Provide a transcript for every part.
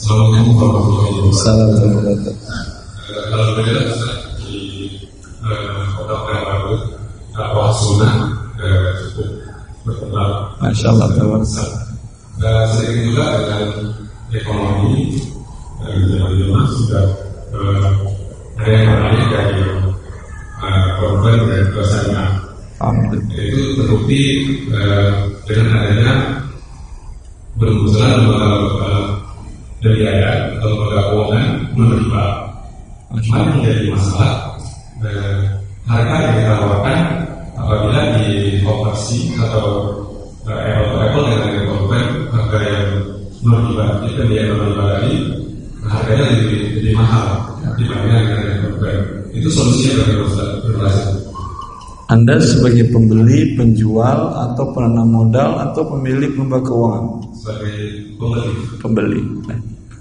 Assalamualaikum warahmatullahi wabarakatuh. Di kota cukup. Masya Allah, juga dengan ekonomi sudah ada yang dari dan. Itu terbukti eh, dengan adanya bermunculan lembaga dari ayat atau lembaga keuangan menerima Mana Allah. menjadi masalah eh, harga yang ditawarkan apabila dikompetisi atau eh, apple to apple dengan harga konven harga yang non-riba itu dia non-riba tadi harganya lebih, lebih mahal dibandingkan dengan harga konven itu solusinya bagaimana berhasil Anda sebagai pembeli, penjual, atau penanam modal, atau pemilik lembaga keuangan? sebagai pembeli Pembeli. Nah,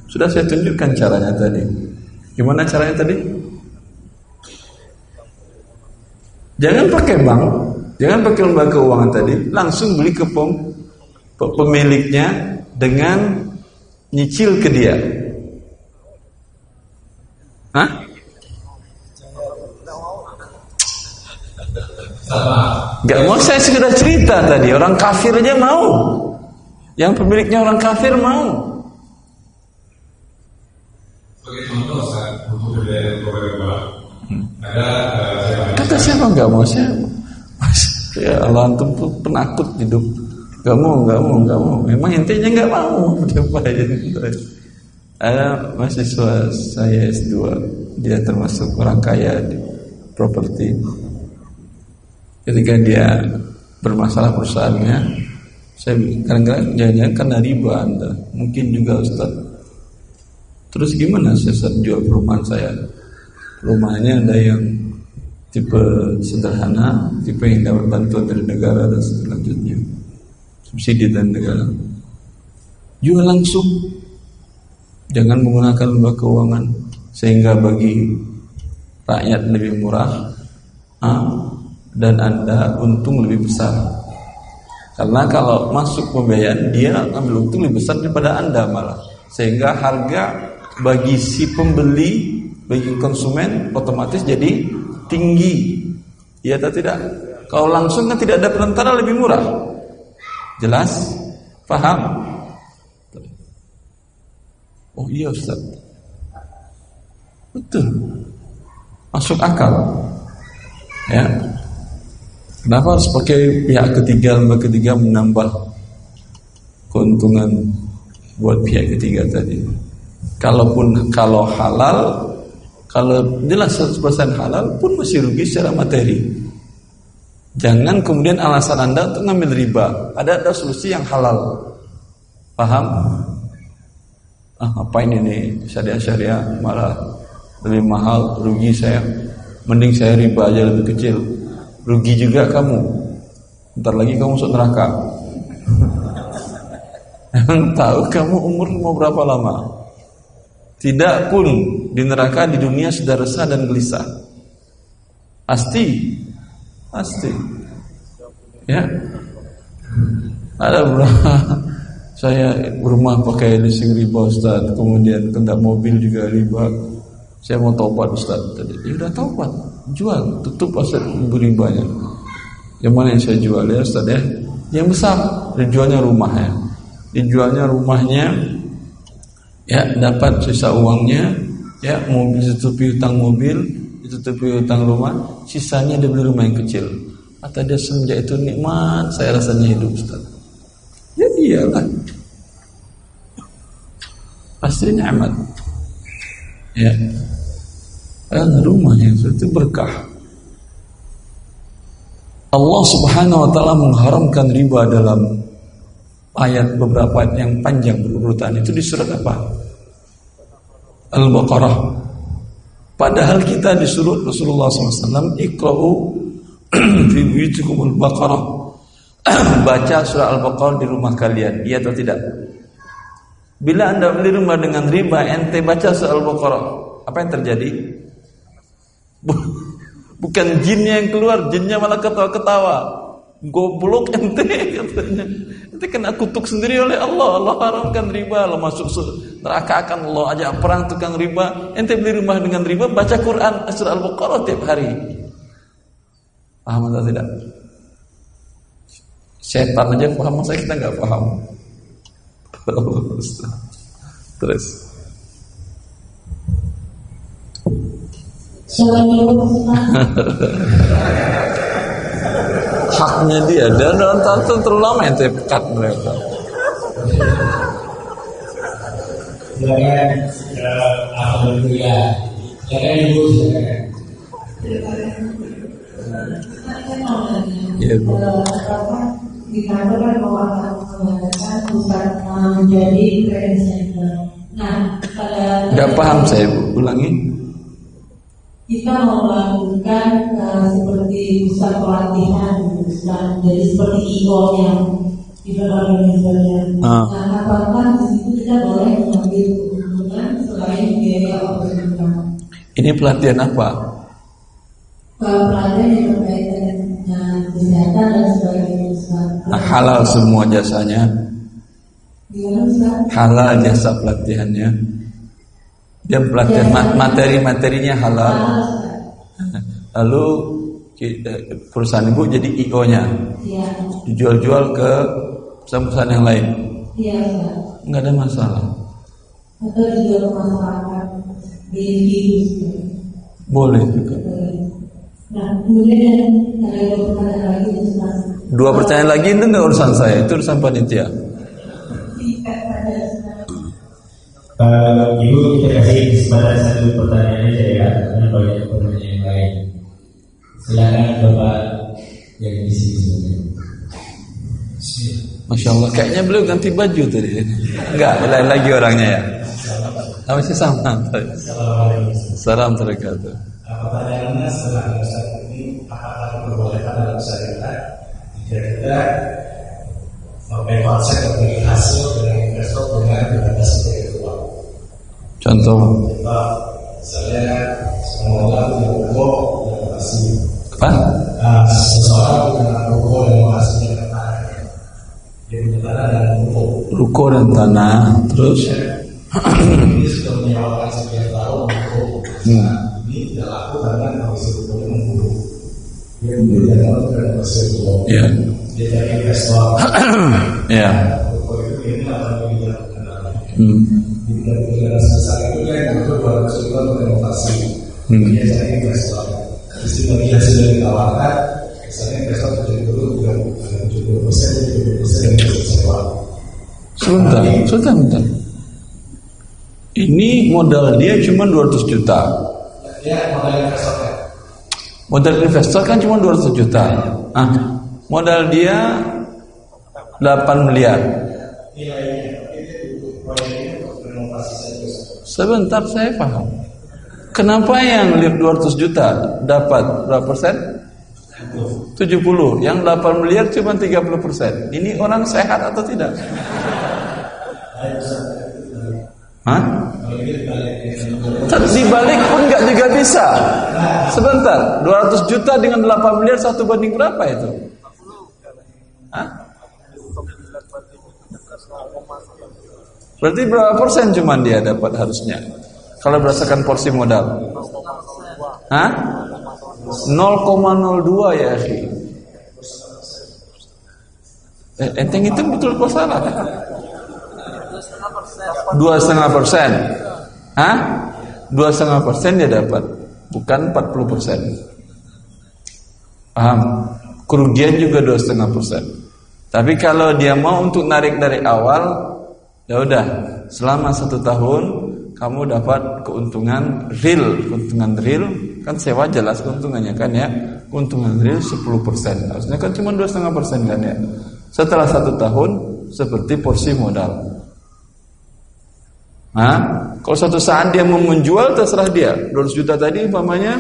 sudah saya tunjukkan caranya tadi. Gimana caranya tadi? Jangan pakai bank, jangan pakai lembaga keuangan tadi, langsung beli ke pem, pe- pemiliknya dengan nyicil ke dia. Hah? Gak mau saya sudah cerita tadi Orang kafir aja mau Yang pemiliknya orang kafir mau sebagai contoh saat untuk beberapa ada eh, Kata siapa? Nggak mau saya Ya Allah antum tuh penakut hidup. Gak mau, gak mau, gak mau. Memang intinya gak mau. Diapain Ada mahasiswa saya S2 Dia termasuk orang kaya di properti. Ketika dia bermasalah perusahaannya Saya kadang-kadang jangan-jangan karena riba anda. Mungkin juga Ustaz Terus gimana saya jual perumahan saya Rumahnya ada yang tipe sederhana, tipe yang dapat bantuan dari negara dan selanjutnya, subsidi dari negara. Jual langsung, jangan menggunakan lembaga keuangan sehingga bagi rakyat lebih murah ah, dan anda untung lebih besar. Karena kalau masuk pembiayaan dia ambil untung lebih besar daripada anda malah, sehingga harga bagi si pembeli bagi konsumen otomatis jadi tinggi. Ya atau tidak? Kalau langsung kan tidak ada perantara lebih murah. Jelas? Paham? Oh iya Ustaz. Betul. Masuk akal. Ya. Kenapa harus pakai pihak ketiga, lembaga ketiga menambah keuntungan buat pihak ketiga tadi? Kalaupun kalau halal, kalau jelas 100% halal pun masih rugi secara materi. Jangan kemudian alasan Anda untuk ngambil riba. Ada ada solusi yang halal. Paham? Ah, apa ini nih syariah syariah malah lebih mahal, rugi saya. Mending saya riba aja lebih kecil. Rugi juga kamu. Ntar lagi kamu masuk neraka. Emang tahu kamu umur mau berapa lama? Tidak pun di neraka di dunia sudah resah dan gelisah. Pasti, pasti. Ya, ada berapa? Saya rumah pakai leasing riba Ustaz, kemudian kendak mobil juga riba. Saya mau tobat Ustaz tadi. Ya udah tobat, jual, tutup aset ribanya. Yang mana yang saya jual ya Ustaz ya? Yang besar, dijualnya rumahnya. Dijualnya rumahnya ya dapat sisa uangnya. Ya mobil ditutupi utang mobil ditutupi utang rumah sisanya dia beli rumah yang kecil. Kata dia semenjak itu nikmat. Saya rasanya hidup Ustaz. Ya iyalah. Pasti nikmat. Ya. Kan rumah yang itu berkah. Allah Subhanahu wa taala mengharamkan riba dalam ayat beberapa ayat yang panjang berurutan itu di surat apa? Al-Baqarah. Padahal kita disuruh Rasulullah SAW ikra'u fi buyutikum al-Baqarah. Baca surah Al-Baqarah di rumah kalian, iya atau tidak? Bila Anda beli rumah dengan riba, ente baca surah Al-Baqarah, apa yang terjadi? Bukan jinnya yang keluar, jinnya malah ketawa-ketawa. Goblok ente katanya. Ente kena kutuk sendiri oleh Allah. Allah haramkan riba, Allah masuk neraka akan Allah ajak perang tukang riba. Ente beli rumah dengan riba, baca Quran surah Al-Baqarah tiap hari. Paham atau tidak? Setan aja paham, masa kita nggak paham. Terus. haknya dia. Dan dalam tante terlalu lama ente pekat mereka. Silakan alhamdulillah. Silakan ibu. Silakan Iya, Bu. di kantor kan pusat menjadi. Nah, pada Gak paham saya Bu, ulangi kita mau melakukan uh, seperti pusat pelatihan dan jadi seperti IO yang diorganisasikan. Ah. Nah, apakah di situ kita boleh mengambil keuntungan selain biaya operasional? Ini pelatihan apa? Pelatihan yang berkaitan dengan kesehatan dan sebagainya. Nah, halal semua jasanya? Halal jasa pelatihannya Dia pelatihan ma- materi-materinya halal. Lalu eh, perusahaan ibu jadi IO-nya Iya, Dijual-jual ke perusahaan-perusahaan yang lain. Iya Ustaz. Nggak ada masalah. Atau dijual ke masyarakat. Di individu. Boleh juga. Nah, kemudian ada dua pertanyaan lagi Ustaz. Dua pertanyaan lagi itu nggak urusan saya Itu urusan panitia Uh, Ibu kita kasih kesempatan satu pertanyaan aja ya karena banyak pertanyaan yang lain. Silakan Bapak yang di sini sebenarnya. Masya Allah Kayaknya beliau ganti baju tadi. Enggak, lain lagi orangnya ya. Ah, Masih sama Salam terkatu pertanyaannya? Setelah Ustaz ini apakah diperbolehkan dalam syariat? Jika kita memakai konsep berbagi hasil dengan investor dengan uang. Contoh semoga dan Apa? nah, seseorang punya ruko dan ke tanah. Dia punya tanah dan ruko. Ruko dan tanah Terus Ini sudah menyewakan sekian tahun ruko. Nah, ini tidak laku karena kondisi rukonya memburuk. Dia menjadi dalam dan kondisi ruko. Ya Dia cari investor. Ya Ruko itu ini akan hmm. Sebesar itu kan butuh 200 juta untuk renovasi. Hmm. Dia cari investor. Yang ditawarkan, misalnya investor 70 70 persen, 70 persen yang masih sewa. Sebentar Sebentar, sebentar Ini modal dia cuma 200 juta Ya, modal investornya. Modal investor kan cuma 200 juta ah, Modal dia 8 miliar Nilainya itu butuh proyek ini untuk renovasi saja. Sebentar saya paham Kenapa yang 200 juta dapat berapa persen? 70 Yang 8 miliar cuma 30 persen Ini orang sehat atau tidak? Hah? Dibalik pun nggak juga bisa Sebentar 200 juta dengan 8 miliar Satu banding berapa itu? Hah? Berarti berapa persen cuman dia dapat harusnya? Kalau berdasarkan porsi modal. Hah? 0,02 ya, akhi. Eh, enteng itu betul apa salah? Dua setengah persen. Hah? Dua setengah persen dia dapat, bukan 40 persen. Paham? Kerugian juga dua setengah persen. Tapi kalau dia mau untuk narik dari awal, ya udah selama satu tahun kamu dapat keuntungan real, keuntungan real kan sewa jelas keuntungannya kan ya, keuntungan real 10 persen. Harusnya kan cuma dua setengah persen kan ya. Setelah satu tahun seperti porsi modal. Nah, kalau suatu saat dia mau menjual terserah dia. 200 juta tadi umpamanya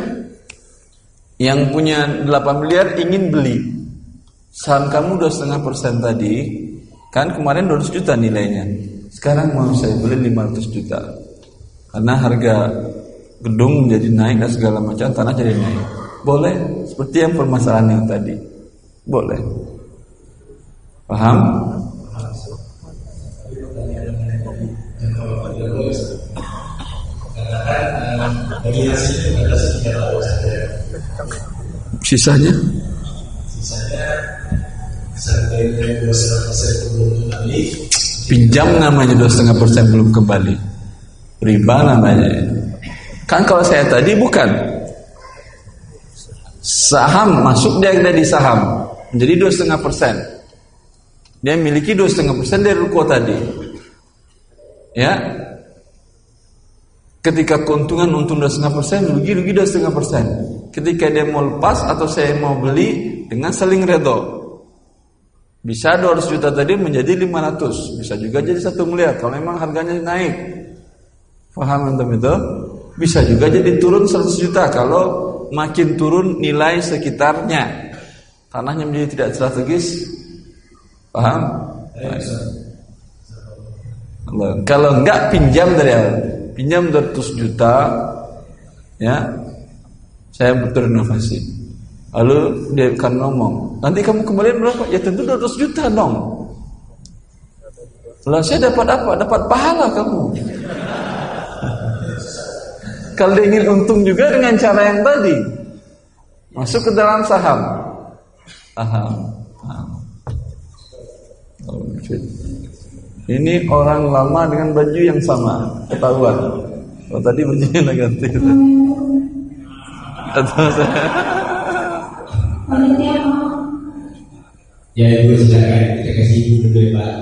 yang punya 8 miliar ingin beli saham kamu dua setengah persen tadi kan kemarin 200 juta nilainya sekarang mau saya beli 500 juta karena harga gedung menjadi naik dan segala macam tanah jadi naik boleh seperti yang permasalahan yang tadi Boleh. Paham? Sisanya? Sisanya kembali, Pinjam namanya dua setengah persen belum kembali. Riba namanya. Kan kalau saya tadi bukan. Saham masuk dia di saham menjadi dua setengah persen. Dia miliki dua setengah persen dari ruko tadi. Ya, Ketika keuntungan untung dua setengah persen, rugi rugi dua setengah persen. Ketika dia mau lepas atau saya mau beli dengan saling redo, bisa 200 juta tadi menjadi 500, bisa juga jadi satu miliar kalau memang harganya naik. Paham antum itu? Bisa juga jadi turun 100 juta kalau makin turun nilai sekitarnya. Tanahnya menjadi tidak strategis. Paham? Kalau enggak pinjam dari awal pinjam 200 juta ya saya berinovasi lalu dia akan ngomong nanti kamu kembali berapa ya tentu 200 juta dong lah saya dapat apa dapat pahala kamu kalau dia ingin untung juga dengan cara yang tadi masuk ke dalam saham. Oh, ini orang lama dengan baju yang sama, ketahuan. Oh tadi bajunya ganti. Atau saya. Ya ibu silakan kita kasih ibu dulu ya pak.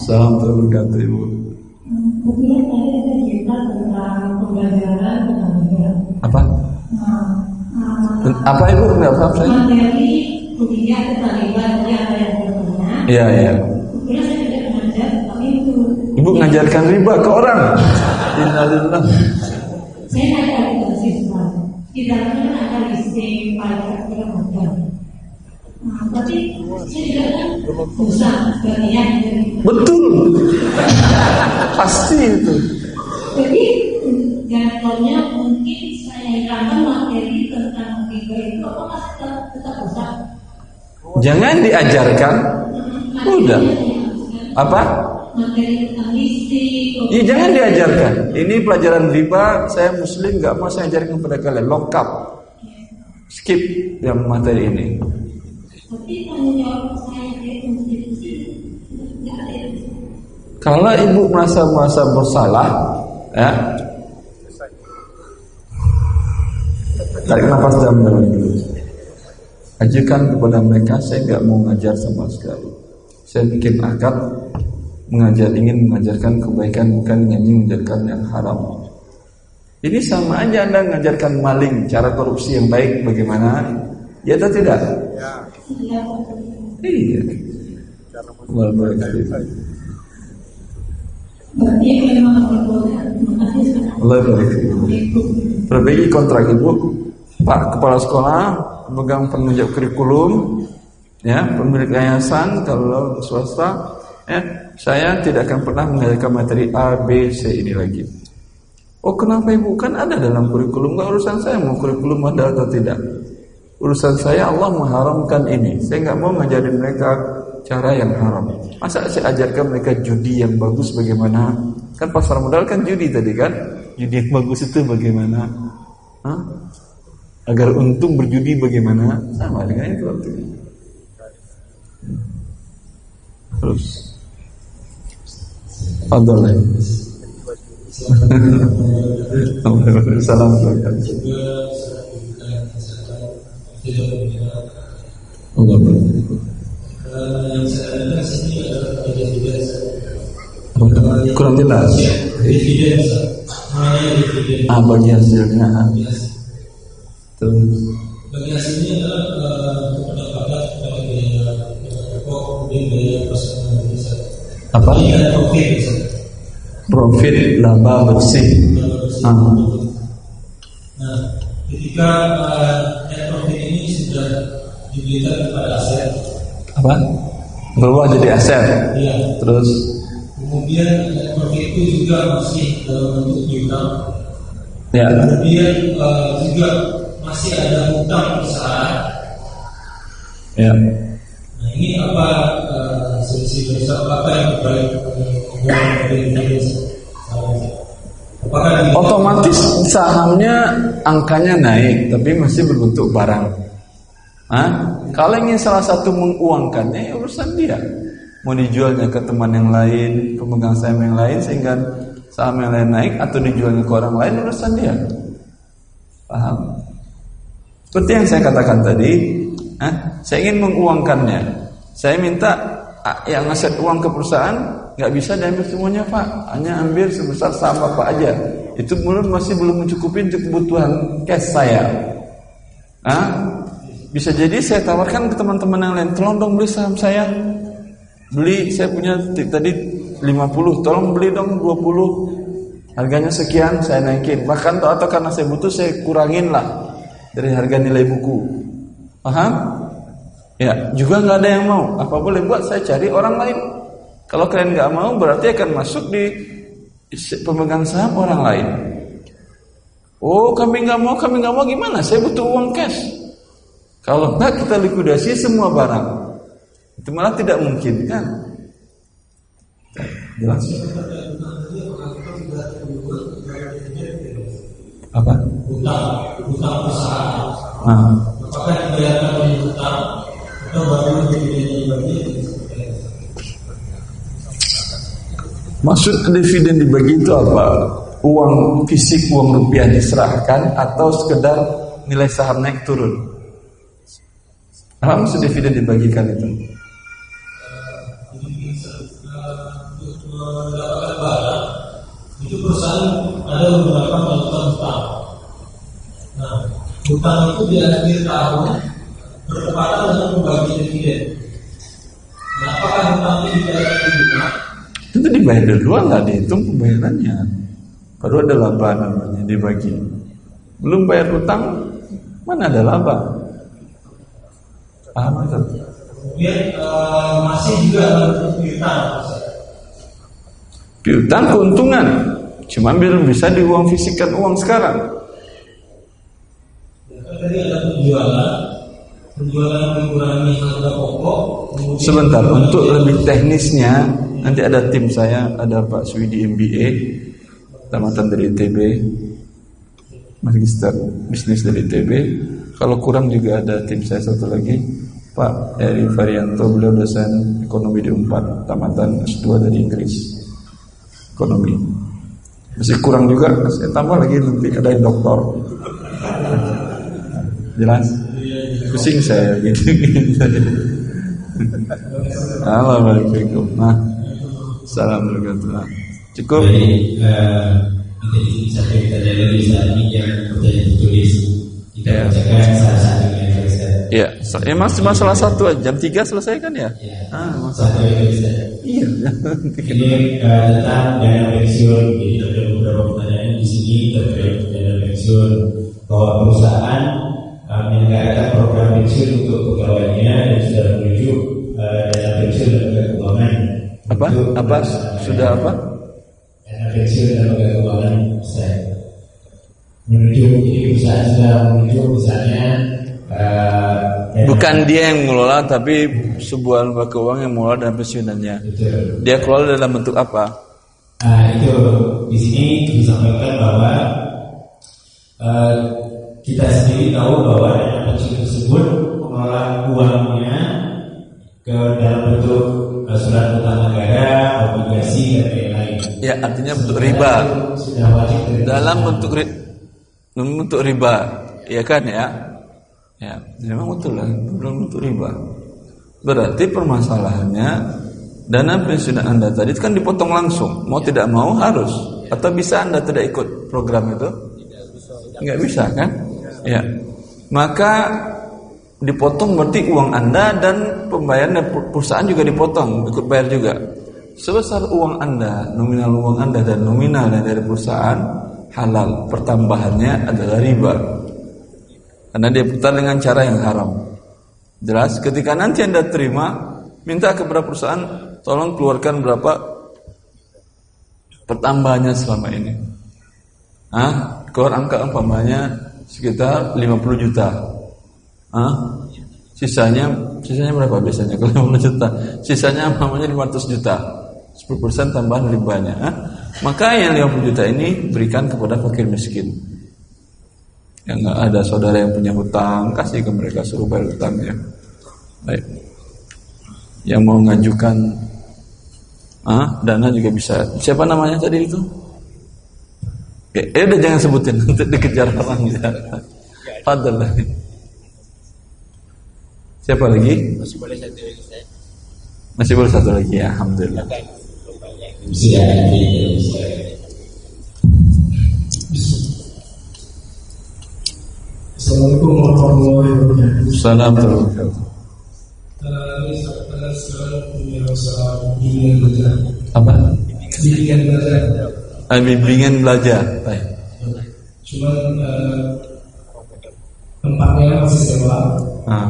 Salam ibu. Mungkin tadi ada cerita tentang pembelajaran tentang Apa? Nah, Apa ibu? Enggak paham saya. materi kuliah ketaliban yang ada yang berguna. Iya iya. Kemudian saya tidak mengajar, tapi itu Ibu mengajarkan riba ke orang. Innalillah. Saya naik dari siswa. Di dalamnya ada listing pajak Ramadan. Nah, tapi saya juga kan susah bagian dari Betul. Pasti itu. Jadi jatuhnya mungkin saya hilangkan materi tentang riba itu apakah tetap tetap usah? Jangan diajarkan. Udah. Apa? Materi tentang listrik. Ya, jangan diajarkan. Ini pelajaran riba. Saya muslim nggak mau saya ajarkan kepada kalian. Lengkap. Skip yang materi ini. Kalau ibu merasa merasa bersalah, ya, tarik nafas dalam-dalam dulu. Ajukan kepada mereka, saya nggak mau ngajar sama sekali. Saya bikin akad mengajar ingin mengajarkan kebaikan bukan ingin mengajarkan yang haram. Ini sama aja anda mengajarkan maling cara korupsi yang baik bagaimana? Ya atau tidak? Iya. Sudah. Allah barik. Perbaiki kontrak ibu, Pak Kepala Sekolah, pemegang penunjuk kurikulum, ya pemilik yayasan kalau swasta, ya saya tidak akan pernah mengajarkan materi A, B, C ini lagi. Oh kenapa ibu? Kan ada dalam kurikulum, nggak urusan saya mau kurikulum ada atau tidak. Urusan saya Allah mengharamkan ini. Saya nggak mau ngajarin mereka cara yang haram. Masa saya ajarkan mereka judi yang bagus bagaimana? Kan pasar modal kan judi tadi kan? Judi yang bagus itu bagaimana? Hah? Agar untung berjudi bagaimana? Sama dengan itu artinya. Terus. Fadol. Salam Allah. Kurang jelas. Ah, bagi hasilnya. Terus. Bagi hasilnya adalah laba bersih. Ah. Nah, ketika eh, net profit ini sudah diberikan kepada aset, Apa? Berubah jadi aset. ya, Terus kemudian net profit itu juga masih dalam bentuk income, ya. kemudian eh, juga masih ada hutang perusahaan. Ya. Nah ini apa uh, solusi besar apa yang terbaik hubungan dari Otomatis sahamnya angkanya naik, tapi masih berbentuk barang. Hah? Kalau ingin salah satu menguangkannya, ya urusan dia. Mau dijualnya ke teman yang lain, pemegang saham yang lain, sehingga saham yang lain naik, atau dijualnya ke orang lain, urusan dia. Paham? Seperti yang saya katakan tadi, hah? saya ingin menguangkannya. Saya minta ah, yang ngasih uang ke perusahaan nggak bisa diambil semuanya pak, hanya ambil sebesar saham bapak aja. Itu belum masih belum mencukupi untuk kebutuhan cash saya. Hah? Bisa jadi saya tawarkan ke teman-teman yang lain, tolong dong beli saham saya. Beli, saya punya tadi 50, tolong beli dong 20. Harganya sekian, saya naikin. Bahkan atau karena saya butuh, saya kurangin lah dari harga nilai buku. Paham? Ya, juga nggak ada yang mau. Apa boleh buat saya cari orang lain. Kalau kalian nggak mau, berarti akan masuk di pemegang saham orang lain. Oh, kami nggak mau, kami nggak mau gimana? Saya butuh uang cash. Kalau nggak kita likuidasi semua barang, itu malah tidak mungkin kan? Jelas? Apa? hutang hutang perusahaan? Nah, Apakah dibayarkan oleh hutang atau baru dividend maksud dividen dibagi itu apa? Uang fisik, uang rupiah diserahkan atau sekedar nilai saham naik turun? Apa maksud dividen dibagikan itu? itu perusahaan ada beberapa melakukan hutang. Nah, hutang itu di akhir tahun bertepatan dengan membagi dividen. Nah, apakah hutang itu dibayar juga? Itu dibayar duluan nggak dihitung pembayarannya. Baru ada laba namanya dibagi. Belum bayar utang, mana ada laba? Paham itu? Kemudian eh, masih juga piutang. Piutang keuntungan. Cuma belum bisa diuang fisikkan uang sekarang. Tadi ada penjualan, penjualan mengurangi harga pokok. kemudian- Sebentar, untuk lebih teknisnya nanti ada tim saya, ada Pak Swidi MBA, tamatan dari ITB, Magister Bisnis dari ITB. Kalau kurang juga ada tim saya satu lagi, Pak Eri Varianto, beliau dosen ekonomi di Unpad, tamatan S2 dari Inggris, ekonomi. Masih kurang juga, saya tambah lagi nanti ada yang doktor. Jelas? Pusing saya gitu. Assalamualaikum. Nah, Assalamualaikum. Nah, Cukup. Jadi ini satu kita dari yang bertanya tertulis kita bacakan salah satu yang Ustaz. Ya, so- ya mas, masalah satu aja. Jam 3 selesai kan ya? Ya. Ah, masalah. Satu. Iya. Ini eh, tentang dana pensiun. Jadi ada beberapa pertanyaan di sini terkait dana pensiun bahwa perusahaan eh, menyelenggarakan program pensiun untuk pegawainya dan sudah Apa? Apa? Sudah apa? Dan keuangan. Menuju ini perusahaan sudah menuju misalnya eh, Bukan dia yang mengelola, tapi sebuah lembaga keuangan yang mengelola dan pensiunannya. Betul. Dia kelola dalam bentuk apa? Nah, itu di sini disampaikan bahwa eh, kita sendiri tahu bahwa dana pensiun tersebut pengelolaan uangnya ke dalam bentuk surat utang negara, obligasi dan lain-lain. Ya, artinya bentuk riba. Sudah wajib dari Dalam bentuk ri- bentuk riba, ya kan ya? Ya, memang betul lah, dalam bentuk riba. Berarti permasalahannya dana pensiun Anda tadi itu kan dipotong langsung, mau tidak mau harus. Atau bisa Anda tidak ikut program itu? Nggak bisa kan? Ya. Maka dipotong berarti uang Anda dan pembayaran perusahaan juga dipotong, ikut bayar juga. Sebesar uang Anda, nominal uang Anda dan nominal dari perusahaan halal. Pertambahannya adalah riba. Karena dia putar dengan cara yang haram. Jelas ketika nanti Anda terima, minta kepada perusahaan tolong keluarkan berapa pertambahannya selama ini. Ah, keluar angka umpamanya sekitar 50 juta. Hah? Sisanya sisanya berapa biasanya kalau 50 juta? Sisanya namanya 500 juta. 10% tambahan ribanya. Hah? Maka yang 50 juta ini berikan kepada fakir miskin. Yang nggak ada saudara yang punya hutang, kasih ke mereka suruh bayar hutangnya. Baik. Yang mau ngajukan ah, dana juga bisa. Siapa namanya tadi itu? Eh udah jangan sebutin nanti dikejar orang ya. Fadl Siapa lagi? Masih boleh satu lagi saya. Masih boleh satu lagi ya, alhamdulillah. Assalamualaikum warahmatullahi wabarakatuh. Assalamualaikum. Apa? Bimbingan belajar. Ah, bimbingan belajar. Baik. Cuman eh, tempatnya masih sewa. Ah,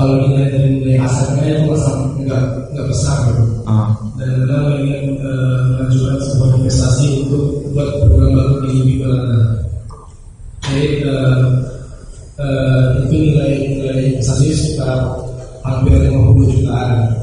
kalau nilai dari nilai asetnya itu masih nggak nggak besar gitu. ah, Dan anda ingin eh, mengajukan sebuah investasi untuk buat program baru di Bibalana. Jadi eh, eh, itu nilai nilai investasi sekitar hampir 50 jutaan.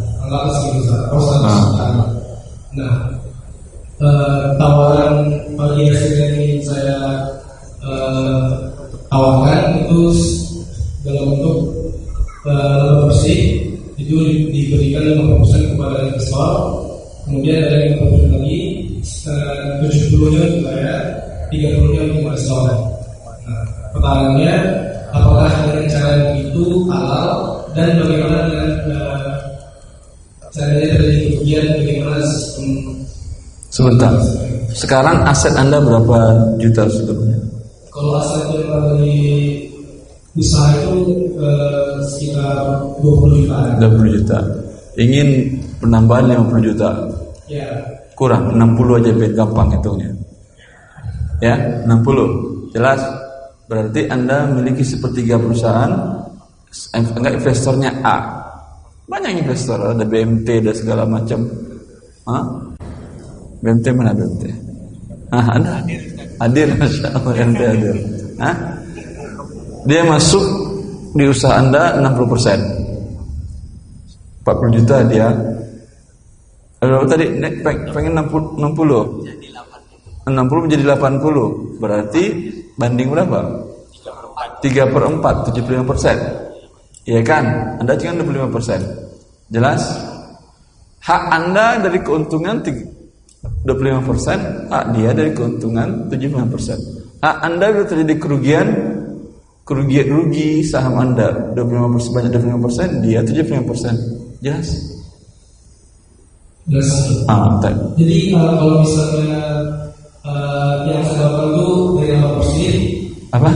Sekarang aset Anda berapa juta sebetulnya? Kalau aset yang dari usaha itu eh, sekitar 20 jutaan. 20 juta. Ingin penambahan 50 juta. Ya, Kurang 60 aja biar gampang hitungnya. Ya, 60. Jelas? Berarti Anda memiliki sepertiga perusahaan eh, enggak investornya A. Banyak investor, ada BMT dan segala macam. Hah? BMT mana BMT? Ah, ada. Hadir, Masya Allah, BMT hadir. Hah? Dia masuk di usaha Anda 60 persen. 40 juta dia. Berapa tadi? Pengen 60, 60. 60 menjadi 80. Berarti banding berapa? 3 per 4, 75 persen. Iya kan? Anda cuma 25 persen. Jelas? Hak Anda dari keuntungan 25 persen, hak dia dari keuntungan 75 persen. Hak Anda kalau terjadi kerugian, kerugian rugi saham Anda 25 persen, banyak 25 persen, dia 75 persen. Jelas? jelas. Ah, tak. Jadi kalau misalnya eh, yang saya lakukan itu dari laba bersih, Apa?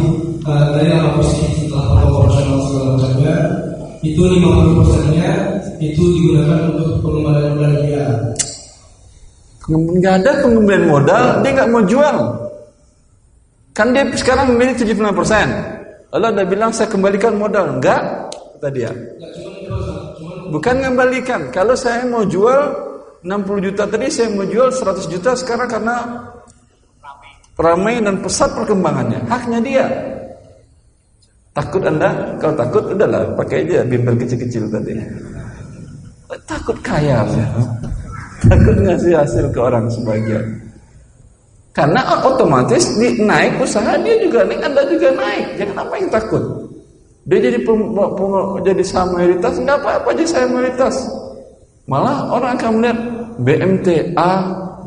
eh, dari laba bersih setelah protokol operasional segala macamnya, itu 50 persennya itu digunakan untuk pengembalian modal dia. Nggak ada pengembalian modal, dia nggak mau jual. Kan dia sekarang memilih 75 persen. Lalu ada bilang saya kembalikan modal, enggak? Kata dia. Bukan mengembalikan. Kalau saya mau jual 60 juta tadi, saya mau jual 100 juta sekarang karena ramai dan pesat perkembangannya. Haknya dia. Takut anda? Kalau takut, udahlah pakai aja bimbel kecil-kecil tadi. Takut kaya ya. Takut ngasih hasil ke orang sebagian. Karena otomatis di, naik usaha dia juga naik, anda juga naik. Jangan apa yang takut. Dia jadi jadi saham mayoritas, nggak apa-apa jadi saham mayoritas. Malah orang akan melihat BMTA,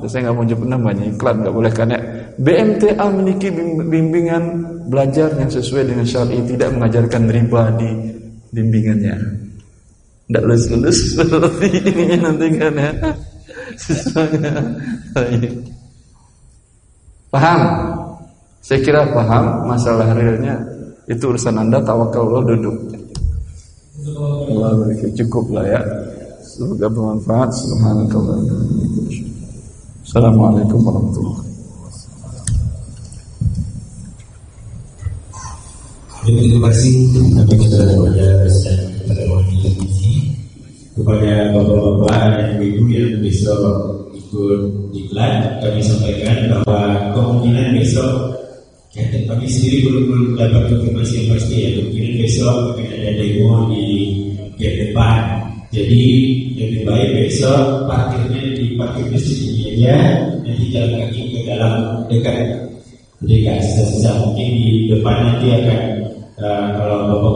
saya nggak mau nyebut namanya, iklan nggak boleh kan ya. BMTA memiliki bim- bimbingan belajar yang sesuai dengan syar'i, tidak mengajarkan riba di bimbingannya. Tidak lulus-lulus seperti ininya nanti kan ya. Paham? Saya kira paham masalah realnya itu urusan anda tawakal Allah duduk. Allah cukup lah ya. Semoga bermanfaat. Assalamualaikum warahmatullahi wabarakatuh. Terima kasih kepada bapak-bapak dan ibu-ibu yang besok ikut iklan kami sampaikan bahwa kemungkinan besok Captain kami sendiri belum belum dapat konfirmasi yang pasti ya. Mungkin besok akan ada demo di gate depan. Jadi lebih baik besok parkirnya di parkir masjid ini aja. Nanti jalan kaki ke dalam dekat dekat sisa-sisa mungkin di depan nanti akan uh, kalau bapak